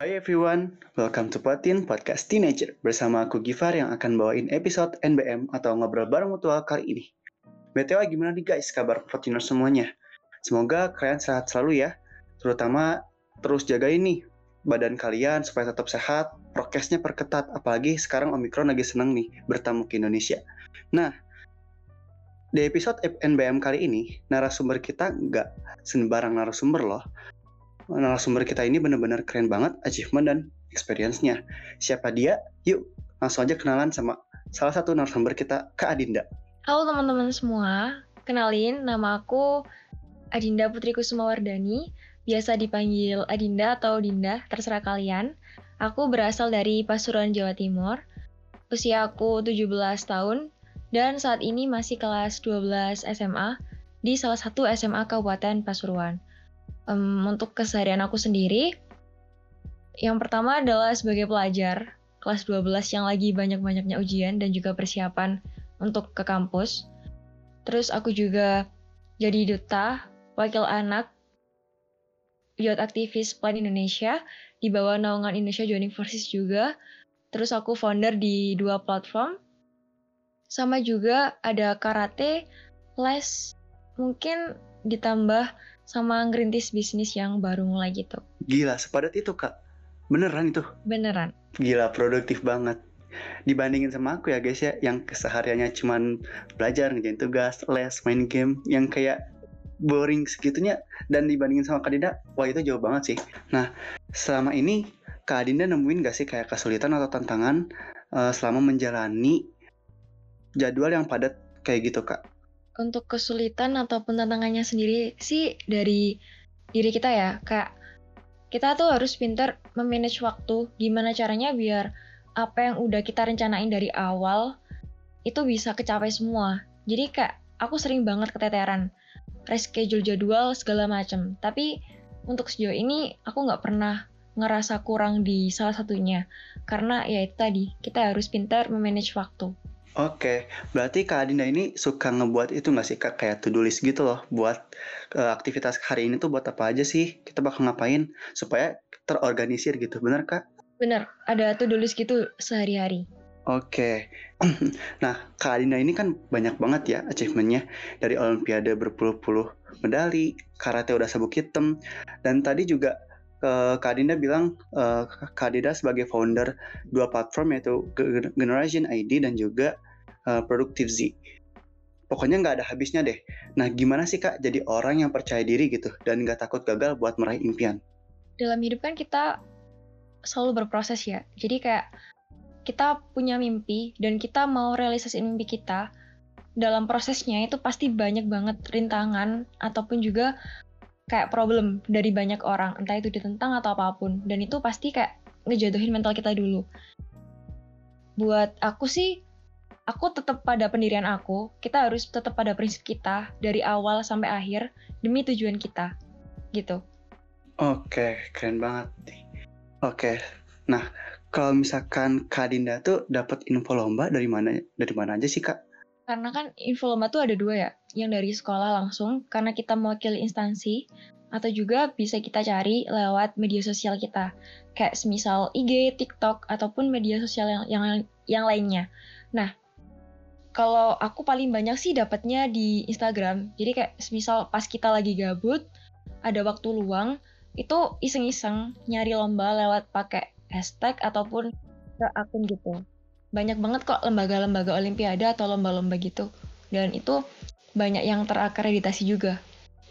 Hai everyone, welcome to Potin Podcast Teenager Bersama aku Gifar yang akan bawain episode NBM atau Ngobrol Bareng Mutual kali ini. BTW gimana nih guys kabar Potiner semuanya? Semoga kalian sehat selalu ya. Terutama terus jaga ini badan kalian supaya tetap sehat Prokesnya perketat, apalagi sekarang Omikron lagi seneng nih bertamu ke Indonesia. Nah, di episode NBM kali ini, narasumber kita nggak sembarang narasumber loh narasumber kita ini benar-benar keren banget achievement dan experience-nya. Siapa dia? Yuk, langsung aja kenalan sama salah satu narasumber kita, Kak Adinda. Halo teman-teman semua, kenalin nama aku Adinda Putri Kusumawardani, biasa dipanggil Adinda atau Dinda, terserah kalian. Aku berasal dari Pasuruan, Jawa Timur. Usia aku 17 tahun dan saat ini masih kelas 12 SMA di salah satu SMA Kabupaten Pasuruan um, untuk keseharian aku sendiri, yang pertama adalah sebagai pelajar kelas 12 yang lagi banyak-banyaknya ujian dan juga persiapan untuk ke kampus. Terus aku juga jadi duta, wakil anak, youth aktivis Plan Indonesia, di bawah naungan Indonesia Joining Forces juga. Terus aku founder di dua platform. Sama juga ada karate, les, mungkin ditambah sama ngerintis bisnis yang baru mulai gitu. Gila, sepadat itu kak. Beneran itu? Beneran. Gila, produktif banget. Dibandingin sama aku ya guys ya, yang kesehariannya cuman belajar, ngerjain tugas, les, main game, yang kayak boring segitunya. Dan dibandingin sama Kak Dinda, wah itu jauh banget sih. Nah, selama ini Kak Dinda nemuin gak sih kayak kesulitan atau tantangan uh, selama menjalani jadwal yang padat kayak gitu kak? Untuk kesulitan ataupun tantangannya sendiri sih dari diri kita ya. Kayak kita tuh harus pintar memanage waktu gimana caranya biar apa yang udah kita rencanain dari awal itu bisa kecapai semua. Jadi kayak aku sering banget keteteran reschedule jadwal segala macam tapi untuk sejauh ini aku nggak pernah ngerasa kurang di salah satunya. Karena ya itu tadi kita harus pintar memanage waktu Oke, berarti Kak Adinda ini suka ngebuat itu nggak sih Kak kayak to-do list gitu loh buat uh, aktivitas hari ini tuh buat apa aja sih? Kita bakal ngapain supaya terorganisir gitu, bener Kak? Bener, ada to-do list gitu sehari-hari. Oke, nah Kak Adinda ini kan banyak banget ya achievementnya dari Olimpiade berpuluh-puluh medali, karate udah sabuk hitam, dan tadi juga uh, Kak Adinda bilang uh, Kak Adinda sebagai founder dua platform yaitu Generation ID dan juga uh, Productive Z. Pokoknya nggak ada habisnya deh. Nah, gimana sih Kak jadi orang yang percaya diri gitu dan nggak takut gagal buat meraih impian? Dalam hidup kan kita selalu berproses ya. Jadi kayak kita punya mimpi dan kita mau realisasi mimpi kita, dalam prosesnya itu pasti banyak banget rintangan ataupun juga kayak problem dari banyak orang, entah itu ditentang atau apa pun. Dan itu pasti kayak ngejatuhin mental kita dulu. Buat aku sih, aku tetap pada pendirian aku. Kita harus tetap pada prinsip kita dari awal sampai akhir demi tujuan kita. Gitu. Oke, keren banget. Oke. Nah, kalau misalkan Kak Dinda tuh dapat info lomba dari mana dari mana aja sih, Kak? Karena kan info lomba tuh ada dua ya, yang dari sekolah langsung karena kita mewakili instansi, atau juga bisa kita cari lewat media sosial kita, kayak semisal IG, TikTok, ataupun media sosial yang yang, yang lainnya. Nah, kalau aku paling banyak sih dapatnya di Instagram. Jadi kayak semisal pas kita lagi gabut, ada waktu luang, itu iseng-iseng nyari lomba lewat pakai hashtag ataupun ke akun gitu banyak banget kok lembaga-lembaga olimpiade atau lomba-lomba gitu dan itu banyak yang terakreditasi juga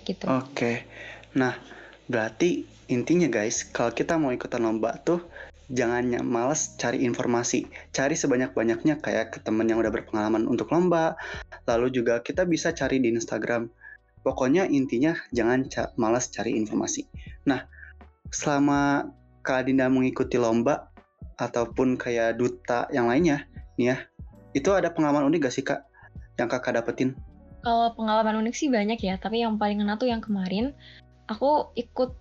gitu. Oke, okay. nah berarti intinya guys kalau kita mau ikutan lomba tuh jangan males cari informasi, cari sebanyak-banyaknya kayak ke temen yang udah berpengalaman untuk lomba, lalu juga kita bisa cari di Instagram. Pokoknya intinya jangan ca malas cari informasi. Nah, selama Kak Dinda mengikuti lomba, ataupun kayak duta yang lainnya nih ya itu ada pengalaman unik gak sih kak yang kakak dapetin kalau pengalaman unik sih banyak ya tapi yang paling ngena tuh yang kemarin aku ikut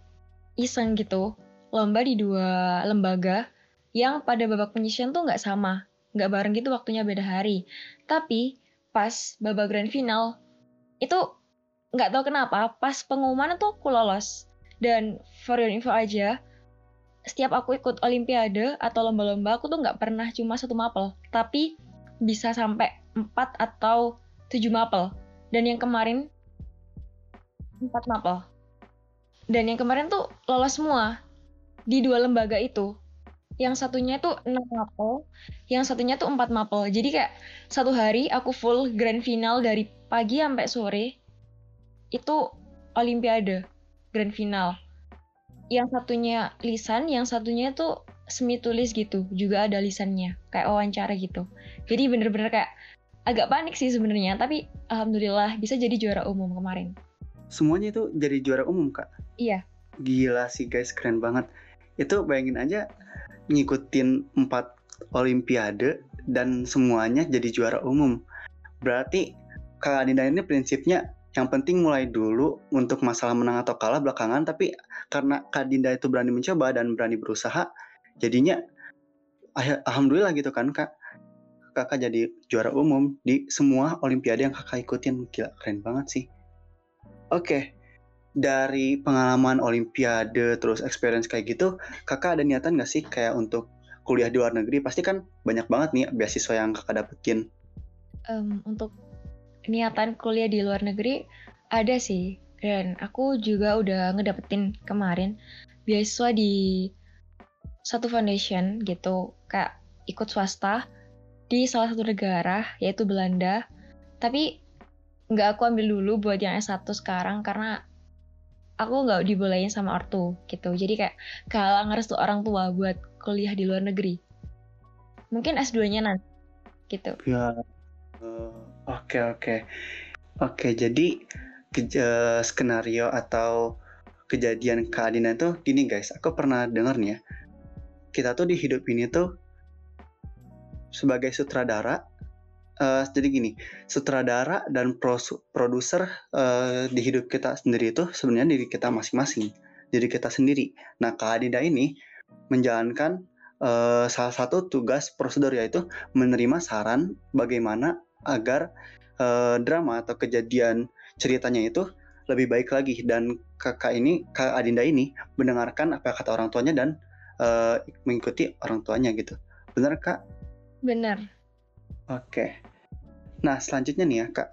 iseng gitu lomba di dua lembaga yang pada babak penyisian tuh nggak sama nggak bareng gitu waktunya beda hari. Tapi pas babak grand final itu nggak tahu kenapa pas pengumuman tuh aku lolos. Dan for your info aja setiap aku ikut olimpiade atau lomba-lomba aku tuh nggak pernah cuma satu mapel tapi bisa sampai empat atau tujuh mapel. Dan yang kemarin empat mapel. Dan yang kemarin tuh lolos semua di dua lembaga itu yang satunya tuh enam mapel yang satunya tuh empat mapel jadi kayak satu hari aku full grand final dari pagi sampai sore itu olimpiade grand final yang satunya lisan, yang satunya tuh semi tulis gitu, juga ada lisannya, kayak wawancara gitu. Jadi bener-bener kayak agak panik sih sebenarnya, tapi alhamdulillah bisa jadi juara umum kemarin. Semuanya itu jadi juara umum kak? Iya. Gila sih guys, keren banget. Itu bayangin aja ngikutin empat olimpiade dan semuanya jadi juara umum. Berarti Kak Adinda ini prinsipnya yang penting mulai dulu untuk masalah menang atau kalah belakangan tapi karena Kak Dinda itu berani mencoba dan berani berusaha jadinya alhamdulillah gitu kan Kak. Kakak jadi juara umum di semua olimpiade yang kakak ikutin. Gila keren banget sih. Oke dari pengalaman olimpiade terus experience kayak gitu kakak ada niatan gak sih kayak untuk kuliah di luar negeri? Pasti kan banyak banget nih beasiswa yang kakak dapetin. Um, untuk niatan kuliah di luar negeri ada sih. Dan aku juga udah ngedapetin kemarin beasiswa di satu foundation gitu kayak ikut swasta di salah satu negara yaitu Belanda. Tapi nggak aku ambil dulu buat yang S1 sekarang karena aku nggak dibolehin sama ortu gitu. Jadi kayak kalah ngerestu orang tua buat kuliah di luar negeri. Mungkin S2 nya nanti gitu. Ya Oke oke. Oke jadi ke, skenario atau kejadian Kak Adina tuh gini guys, aku pernah denger nih ya. Kita tuh di hidup ini tuh sebagai sutradara uh, jadi gini, sutradara dan produser uh, di hidup kita sendiri itu sebenarnya diri kita masing-masing, diri kita sendiri. Nah, Kak Adinda ini menjalankan uh, salah satu tugas prosedur yaitu menerima saran bagaimana agar uh, drama atau kejadian ceritanya itu lebih baik lagi. Dan kakak ini kak Adinda ini mendengarkan apa kata orang tuanya dan uh, mengikuti orang tuanya gitu. Benar kak? Benar oke nah selanjutnya nih ya kak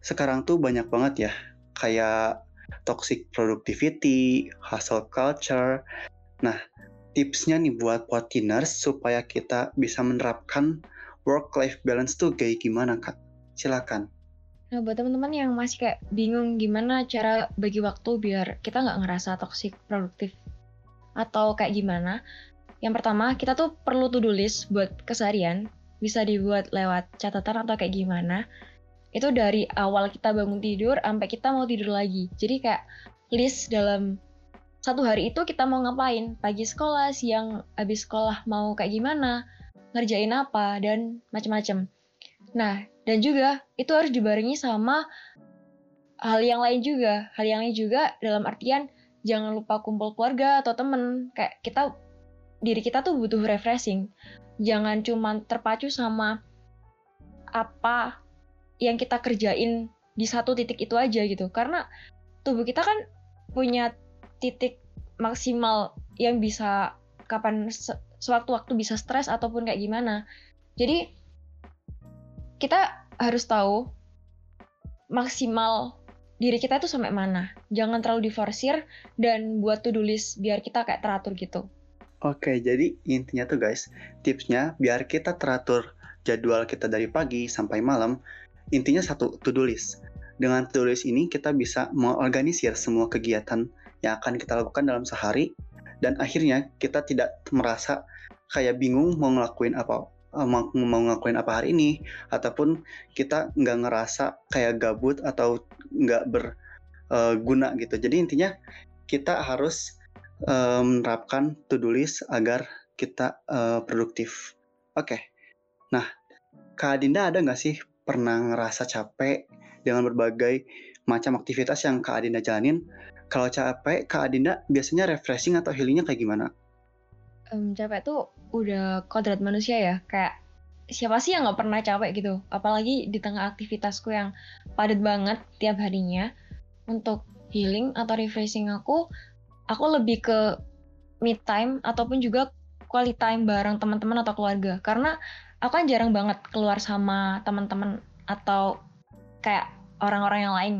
sekarang tuh banyak banget ya kayak toxic productivity hustle culture nah tipsnya nih buat potiners supaya kita bisa menerapkan work life balance tuh kayak gimana kak? Silakan. Nah buat teman-teman yang masih kayak bingung gimana cara bagi waktu biar kita nggak ngerasa toxic produktif atau kayak gimana, yang pertama kita tuh perlu to-do list buat keseharian bisa dibuat lewat catatan atau kayak gimana. Itu dari awal kita bangun tidur sampai kita mau tidur lagi. Jadi kayak list dalam satu hari itu kita mau ngapain, pagi sekolah, siang habis sekolah mau kayak gimana, ngerjain apa dan macam-macam. Nah, dan juga itu harus dibarengi sama hal yang lain juga. Hal yang lain juga dalam artian jangan lupa kumpul keluarga atau temen. Kayak kita diri kita tuh butuh refreshing. Jangan cuma terpacu sama apa yang kita kerjain di satu titik itu aja gitu. Karena tubuh kita kan punya titik maksimal yang bisa kapan sewaktu-waktu bisa stres ataupun kayak gimana. Jadi kita harus tahu maksimal diri kita itu sampai mana. Jangan terlalu diforsir dan buat to-do list biar kita kayak teratur gitu. Oke, jadi intinya tuh guys, tipsnya biar kita teratur jadwal kita dari pagi sampai malam, intinya satu to-do list. Dengan to-do list ini kita bisa mengorganisir semua kegiatan yang akan kita lakukan dalam sehari dan akhirnya kita tidak merasa kayak bingung mau ngelakuin apa eh, mau, ngelakuin apa hari ini ataupun kita nggak ngerasa kayak gabut atau nggak berguna uh, gitu jadi intinya kita harus uh, menerapkan to do list agar kita uh, produktif. Oke. Okay. nah kak Adinda ada nggak sih pernah ngerasa capek dengan berbagai macam aktivitas yang kak Adinda jalanin? Kalau capek kak Adinda biasanya refreshing atau healingnya kayak gimana? Um, capek tuh udah kodrat manusia ya kayak siapa sih yang nggak pernah capek gitu? Apalagi di tengah aktivitasku yang padat banget tiap harinya. Untuk healing atau refreshing aku aku lebih ke mid time ataupun juga quality time bareng teman-teman atau keluarga karena aku kan jarang banget keluar sama teman-teman atau kayak orang-orang yang lain.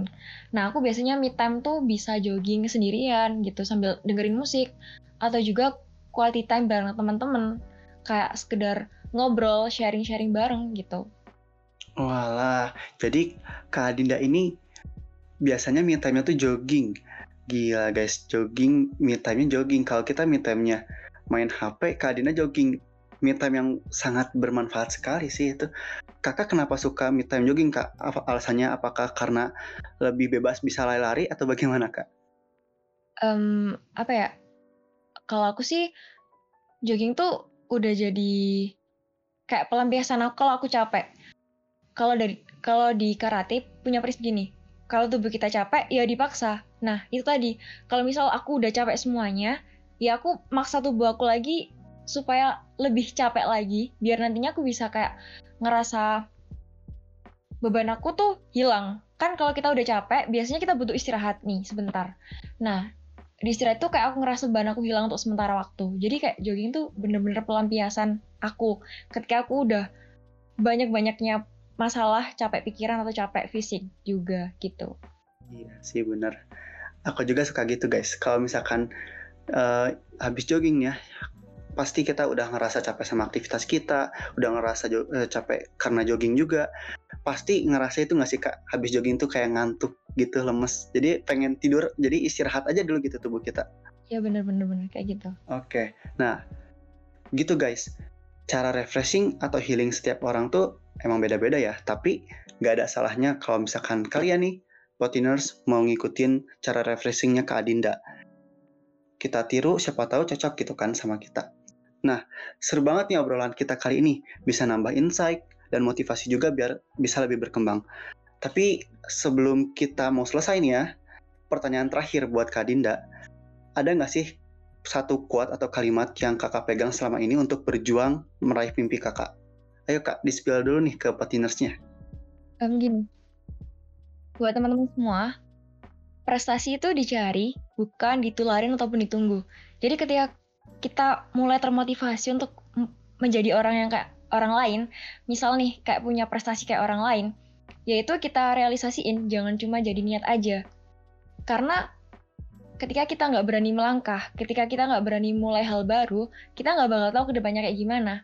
Nah, aku biasanya mid time tuh bisa jogging sendirian gitu sambil dengerin musik atau juga quality time bareng teman-teman kayak sekedar ngobrol, sharing-sharing bareng gitu. Walah, jadi Kak Dinda ini biasanya me time-nya tuh jogging. Gila guys, jogging, me time-nya jogging. Kalau kita me time-nya main HP, Kak Dinda jogging. Me time yang sangat bermanfaat sekali sih itu. Kakak kenapa suka me time jogging kak? Apa alasannya? Apakah karena lebih bebas bisa lari-lari atau bagaimana kak? Um, apa ya? Kalau aku sih jogging tuh udah jadi kayak pelampiasan aku kalau aku capek. Kalau dari kalau di karate punya prinsip gini, kalau tubuh kita capek ya dipaksa. Nah itu tadi, kalau misal aku udah capek semuanya, ya aku maksa tubuh aku lagi supaya lebih capek lagi, biar nantinya aku bisa kayak ngerasa beban aku tuh hilang. Kan kalau kita udah capek, biasanya kita butuh istirahat nih sebentar. Nah, di istirahat itu kayak aku ngerasa beban aku hilang untuk sementara waktu. Jadi kayak jogging tuh bener-bener pelampiasan aku. Ketika aku udah banyak-banyaknya masalah capek pikiran atau capek fisik juga gitu. Iya sih bener. Aku juga suka gitu guys. Kalau misalkan uh, habis jogging ya, pasti kita udah ngerasa capek sama aktivitas kita, udah ngerasa uh, capek karena jogging juga. Pasti ngerasa itu nggak sih kak? Habis jogging tuh kayak ngantuk gitu lemes jadi pengen tidur jadi istirahat aja dulu gitu tubuh kita ya bener bener bener kayak gitu oke okay. nah gitu guys cara refreshing atau healing setiap orang tuh emang beda-beda ya tapi nggak ada salahnya kalau misalkan kalian nih Potiners mau ngikutin cara refreshingnya ke Adinda kita tiru siapa tahu cocok gitu kan sama kita nah seru banget nih obrolan kita kali ini bisa nambah insight dan motivasi juga biar bisa lebih berkembang tapi sebelum kita mau selesai nih ya, pertanyaan terakhir buat Kak Dinda. Ada nggak sih satu quote atau kalimat yang kakak pegang selama ini untuk berjuang meraih mimpi kakak? Ayo kak, di-spill dulu nih ke patinersnya. Um, gini, buat teman-teman semua, prestasi itu dicari, bukan ditularin ataupun ditunggu. Jadi ketika kita mulai termotivasi untuk menjadi orang yang kayak orang lain, misal nih kayak punya prestasi kayak orang lain, yaitu kita realisasiin jangan cuma jadi niat aja. Karena ketika kita nggak berani melangkah ketika kita nggak berani mulai hal baru kita nggak bakal tahu ke depannya kayak gimana.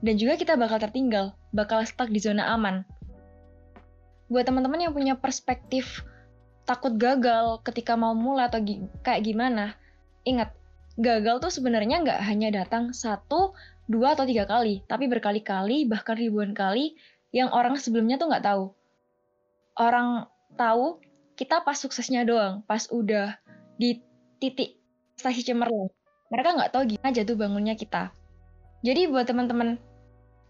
Dan juga kita bakal tertinggal bakal stuck di zona aman buat teman-teman yang punya perspektif takut gagal ketika mau mulai atau gi kayak gimana ingat gagal tuh sebenarnya nggak hanya datang satu dua atau tiga kali tapi berkali-kali bahkan ribuan kali yang orang sebelumnya tuh nggak tahu orang tahu kita pas suksesnya doang, pas udah di titik stasi cemerlang. Mereka nggak tahu gimana jatuh bangunnya kita. Jadi buat teman-teman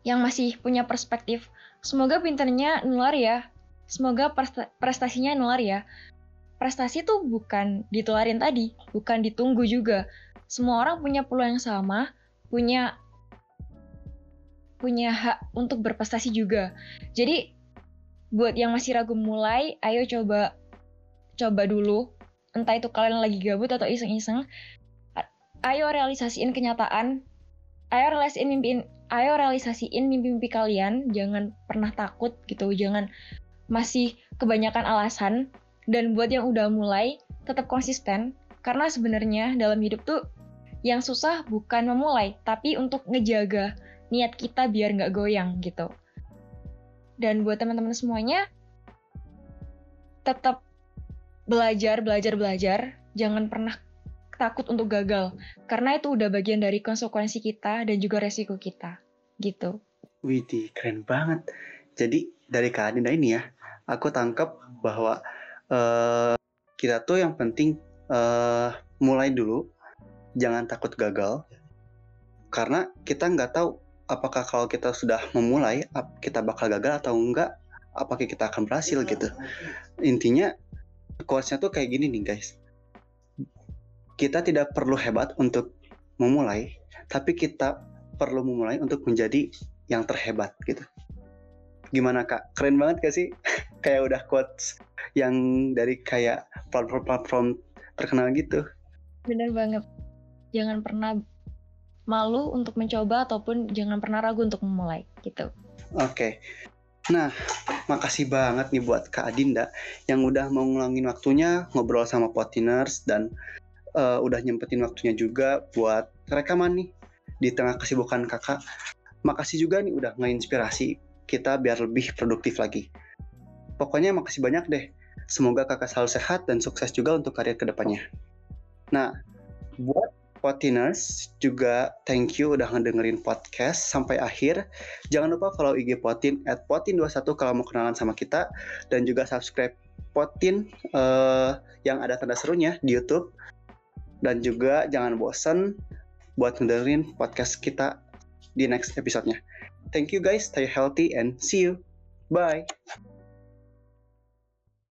yang masih punya perspektif, semoga pinternya nular ya. Semoga prestasinya nular ya. Prestasi tuh bukan ditularin tadi, bukan ditunggu juga. Semua orang punya peluang yang sama, punya punya hak untuk berprestasi juga. Jadi buat yang masih ragu mulai, ayo coba coba dulu. Entah itu kalian lagi gabut atau iseng-iseng. Ayo realisasiin kenyataan. Ayo realisasiin mimpi ayo realisasiin mimpi-mimpi kalian, jangan pernah takut gitu, jangan masih kebanyakan alasan dan buat yang udah mulai tetap konsisten karena sebenarnya dalam hidup tuh yang susah bukan memulai tapi untuk ngejaga niat kita biar nggak goyang gitu. Dan buat teman-teman semuanya, tetap belajar, belajar, belajar. Jangan pernah takut untuk gagal. Karena itu udah bagian dari konsekuensi kita dan juga resiko kita. Gitu. Widih, keren banget. Jadi dari Kak Adinda ini ya, aku tangkap bahwa uh, kita tuh yang penting uh, mulai dulu, jangan takut gagal, karena kita nggak tahu apakah kalau kita sudah memulai kita bakal gagal atau enggak apakah kita akan berhasil gitu. intinya quotesnya tuh kayak gini nih guys. Kita tidak perlu hebat untuk memulai tapi kita perlu memulai untuk menjadi yang terhebat gitu. Gimana kak? Keren banget gak sih kayak udah quotes yang dari kayak platform-platform terkenal gitu bener banget jangan pernah malu untuk mencoba ataupun jangan pernah ragu untuk memulai gitu. Oke. Okay. Nah, makasih banget nih buat Kak Adinda yang udah mau ngulangin waktunya ngobrol sama Potiners dan uh, udah nyempetin waktunya juga buat rekaman nih di tengah kesibukan kakak. Makasih juga nih udah nginspirasi kita biar lebih produktif lagi. Pokoknya makasih banyak deh. Semoga kakak selalu sehat dan sukses juga untuk karir ke depannya. Nah, buat Potiners juga thank you udah ngedengerin podcast sampai akhir. Jangan lupa follow IG Potin at Potin21 kalau mau kenalan sama kita dan juga subscribe Potin uh, yang ada tanda serunya di YouTube. Dan juga jangan bosan buat ngedengerin podcast kita di next episode-nya. Thank you guys, stay healthy and see you. Bye.